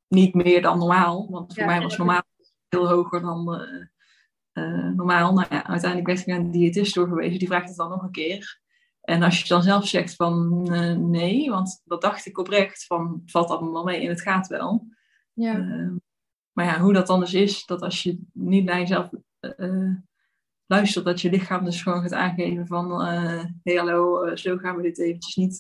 niet meer dan normaal. Want voor Ja, mij was normaal heel hoger dan eh, eh, normaal. Nou ja, uiteindelijk werd ik naar een diëtist doorgewezen. Die vraagt het dan nog een keer. En als je dan zelf zegt van nee, want dat dacht ik oprecht van het valt allemaal mee en het gaat wel. Ja. Uh, maar ja, hoe dat dan dus is, dat als je niet naar jezelf uh, luistert, dat je lichaam dus gewoon gaat aangeven van hé hey, hallo, zo gaan we dit eventjes niet,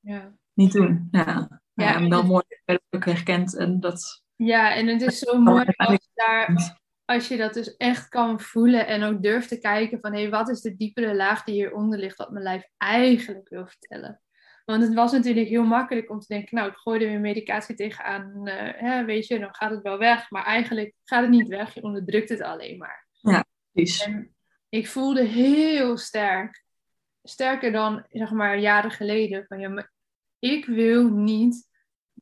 ja. niet doen. Ja, ja, en dan het... mooi dat ook herkent en dat... Ja, en het is zo mooi als je, daar, als je dat dus echt kan voelen en ook durft te kijken van hé, hey, wat is de diepere laag die hieronder ligt, wat mijn lijf eigenlijk wil vertellen. Want het was natuurlijk heel makkelijk om te denken, nou, ik gooi er weer medicatie tegenaan, uh, hè, weet je, dan gaat het wel weg. Maar eigenlijk gaat het niet weg, je onderdrukt het alleen maar. Ja, precies. En ik voelde heel sterk, sterker dan, zeg maar, jaren geleden, van ja, maar ik wil niet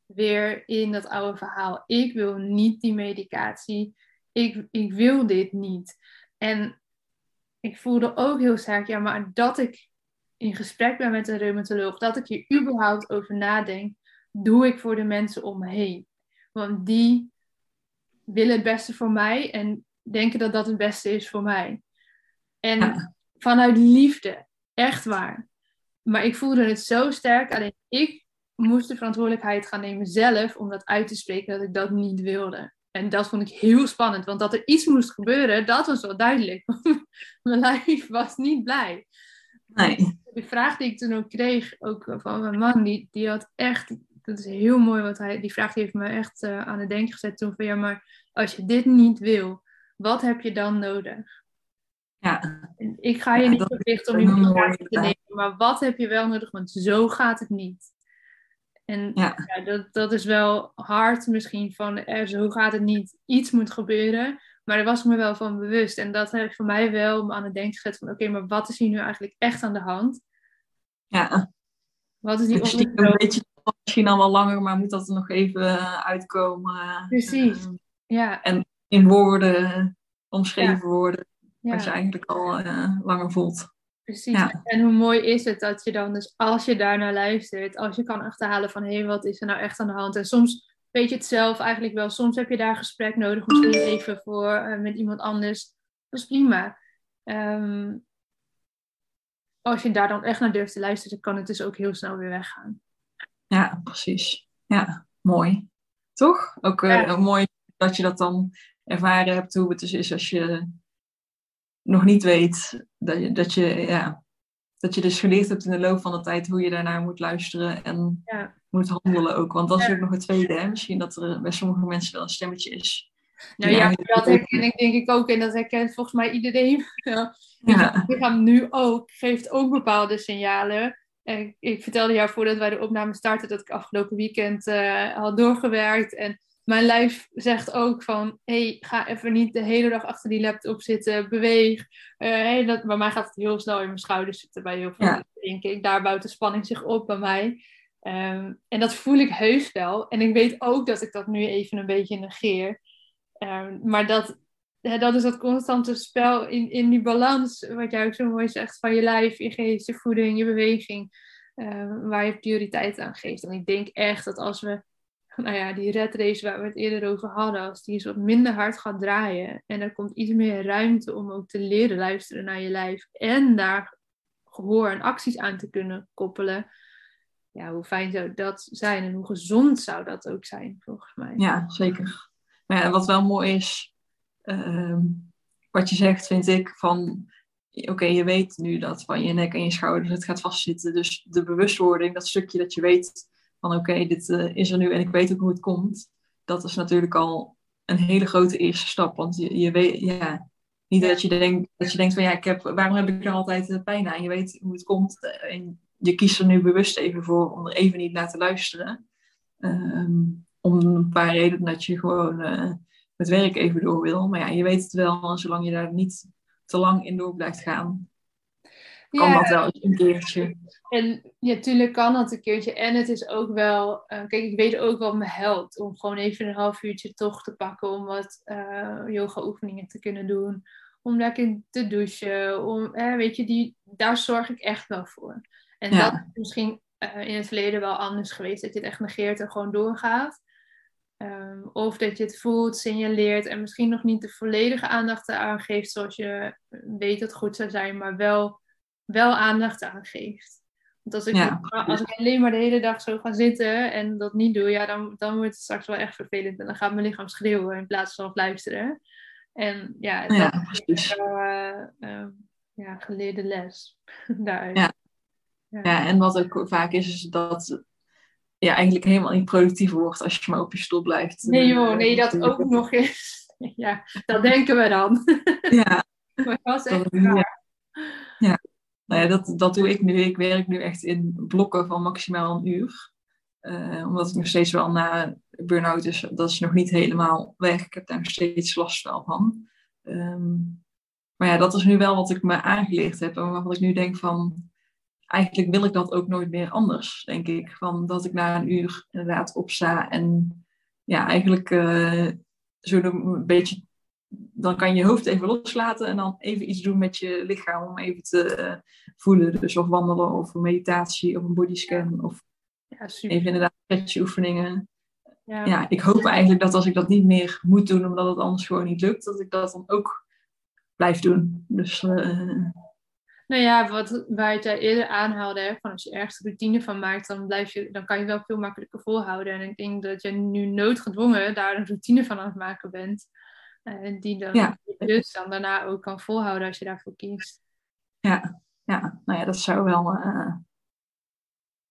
weer in dat oude verhaal. Ik wil niet die medicatie. Ik, ik wil dit niet. En ik voelde ook heel sterk, ja, maar dat ik in gesprek ben met een reumatoloog, dat ik hier überhaupt over nadenk, doe ik voor de mensen om me heen. Want die willen het beste voor mij en denken dat dat het beste is voor mij. En ja. vanuit liefde, echt waar. Maar ik voelde het zo sterk, alleen ik moest de verantwoordelijkheid gaan nemen zelf om dat uit te spreken dat ik dat niet wilde. En dat vond ik heel spannend, want dat er iets moest gebeuren, dat was wel duidelijk. mijn lijf was niet blij. Nee. De vraag die ik toen ook kreeg, ook van mijn man, die, die had echt, dat is heel mooi wat hij, die vraag die heeft me echt uh, aan het denken gezet toen van ja, maar als je dit niet wil, wat heb je dan nodig? Ja. Ik ga je ja, niet verplichten om je medicatie te nemen, maar wat heb je wel nodig? Want zo gaat het niet. En ja. ja dat, dat is wel hard misschien van er, zo gaat het niet. Iets moet gebeuren. Maar daar was ik me wel van bewust. En dat heeft voor mij wel me aan het denken gezet van oké, okay, maar wat is hier nu eigenlijk echt aan de hand? Ja. Wat is die dus een beetje misschien al wel langer, maar moet dat er nog even uitkomen. Precies, ja. En in woorden, omschreven worden, wat je eigenlijk al langer voelt. Precies. En hoe mooi is het dat je dan dus, als je daarnaar luistert, als je kan achterhalen van hé, hey, wat is er nou echt aan de hand? En soms weet je het zelf eigenlijk wel. Soms heb je daar gesprek nodig, misschien even voor uh, met iemand anders. Dat is prima. Um, als je daar dan echt naar durft te luisteren, kan het dus ook heel snel weer weggaan. Ja, precies. Ja, mooi. Toch? Ook uh, mooi dat je dat dan ervaren hebt hoe het dus is als je nog niet weet dat je, dat je, ja, dat je dus geleerd hebt in de loop van de tijd hoe je daarnaar moet luisteren en ja. moet handelen ook. Want dat is ook nog het tweede, hè? misschien dat er bij sommige mensen wel een stemmetje is. Nou ja, dat herken ik denk ik ook en dat herkent volgens mij iedereen. Ja. Het lichaam nu ook, geeft ook bepaalde signalen. En ik vertelde jou voordat wij de opname starten dat ik afgelopen weekend uh, had doorgewerkt. En mijn lijf zegt ook van, hey, ga even niet de hele dag achter die laptop zitten, beweeg. Uh, hey, dat, bij mij gaat het heel snel in mijn schouders zitten bij heel veel ja. denk Daar bouwt de spanning zich op bij mij. Ehm, en dat voel ik heus wel. En ik weet ook dat ik dat nu even een beetje negeer. Um, maar dat, dat is dat constante spel in, in die balans, wat jij ook zo mooi zegt, van je lijf, je geest, je voeding, je beweging, uh, waar je prioriteit aan geeft. En ik denk echt dat als we nou ja, die red race waar we het eerder over hadden, als die eens wat minder hard gaat draaien en er komt iets meer ruimte om ook te leren luisteren naar je lijf en daar gehoor en acties aan te kunnen koppelen, ja, hoe fijn zou dat zijn en hoe gezond zou dat ook zijn, volgens mij. Ja, zeker. Maar ja, wat wel mooi is, uh, wat je zegt, vind ik, van oké, je weet nu dat van je nek en je schouders het gaat vastzitten. Dus de bewustwording, dat stukje dat je weet van oké, dit uh, is er nu en ik weet ook hoe het komt. Dat is natuurlijk al een hele grote eerste stap. Want je, je weet, ja, niet dat je, denkt, dat je denkt van ja, ik heb, waarom heb ik er altijd uh, pijn aan? Je weet hoe het komt eh, en je kiest er nu bewust even voor om er even niet naar te luisteren. Um, om een paar redenen dat je gewoon uh, het werk even door wil. Maar ja, je weet het wel, zolang je daar niet te lang in door blijft gaan, kan dat wel een keertje. En natuurlijk kan dat een keertje. En het is ook wel, uh, kijk, ik weet ook wat me helpt om gewoon even een half uurtje toch te pakken om wat uh, yoga oefeningen te kunnen doen. Om lekker te douchen. Om, eh, weet je, die, daar zorg ik echt wel voor. En dat is misschien in het verleden wel anders geweest. Dat je het echt negeert en gewoon doorgaat. Um, of dat je het voelt, signaleert en misschien nog niet de volledige aandacht eraan geeft zoals je weet dat het goed zou zijn, maar wel wel aandacht aan geeft. Want als ik, als ik alleen maar de hele dag zo ga zitten en dat niet doe, ja, dan, dan wordt het straks wel echt vervelend. En dan gaat mijn lichaam schreeuwen in plaats van luisteren. En ja, dat ja, is wel uh, ja, geleerde les daaruit. Ja. ja. Ja. en wat ook vaak is, is dat je eigenlijk helemaal niet productief wordt als je maar op je stoel blijft. Nee joh, nee, dat ook nog eens. Ja, dat denken we dan. Ja. maar dat was echt. Ja. Nou ja, dat, dat doe ik nu. Ik werk nu echt in blokken van maximaal een uur. Uh, omdat ik nog steeds wel na burn-out is, dat is nog niet helemaal weg. Ik heb daar nog steeds last van. Um, maar ja, dat is nu wel wat ik me aangeleerd heb. En wat ik nu denk van, eigenlijk wil ik dat ook nooit meer anders, denk ik. Van dat ik na een uur inderdaad opsta en ja, eigenlijk uh, een beetje dan kan je je hoofd even loslaten en dan even iets doen met je lichaam om even te uh, voelen. Dus of wandelen of meditatie of een bodyscan of ja, even inderdaad oefeningen. Ja. ja, ik hoop eigenlijk dat als ik dat niet meer moet doen omdat het anders gewoon niet lukt, dat ik dat dan ook blijf doen. Dus, uh... Nou ja, wat waar je eerder aanhaalde, hè, van als je ergens routine van maakt, dan, blijf je, dan kan je wel veel makkelijker volhouden. En ik denk dat je nu noodgedwongen daar een routine van aan het maken bent. Uh, die dan ja. dus dan daarna ook kan volhouden als je daarvoor kiest. Ja, ja. nou ja, dat zou wel. Uh,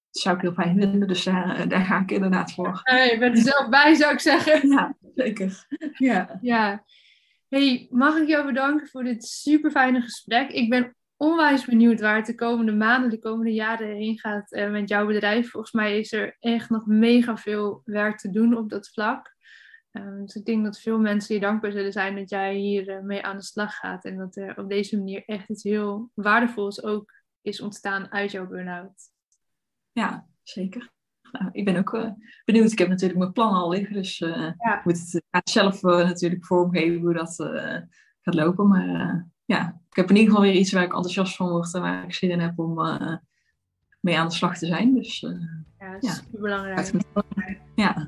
zou ik heel fijn vinden, dus daar, eh, daar ga ik inderdaad voor. Uh, je bent er zelf bij, zou ik zeggen. Ja, zeker. Ja. ja. Hey, mag ik jou bedanken voor dit super fijne gesprek? Ik ben onwijs benieuwd waar het de komende maanden, de komende jaren heen gaat met jouw bedrijf. Volgens mij is er echt nog mega veel werk te doen op dat vlak. Um, dus ik denk dat veel mensen je dankbaar zullen zijn dat jij hier uh, mee aan de slag gaat. En dat er op deze manier echt iets heel waardevols ook is ontstaan uit jouw burn-out. Ja, zeker. nou, ik ben ook benieuwd. Ik heb natuurlijk mijn plannen al liggen, dus ja. moet het, zelf natuurlijk vormgeven hoe dat gaat lopen. Maar ja, ik heb in ieder geval weer iets waar ik enthousiast van word en waar ik zin in heb om mee aan de slag te zijn. Dus, ja, ja, superbelangrijk. Ja.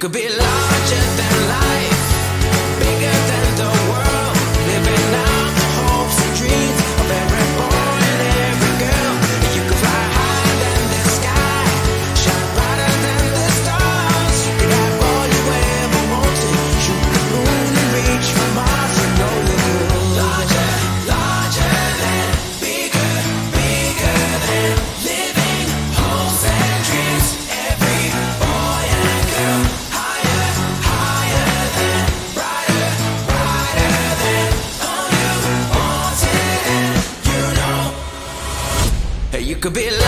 Could be larger than life, bigger than could be larger.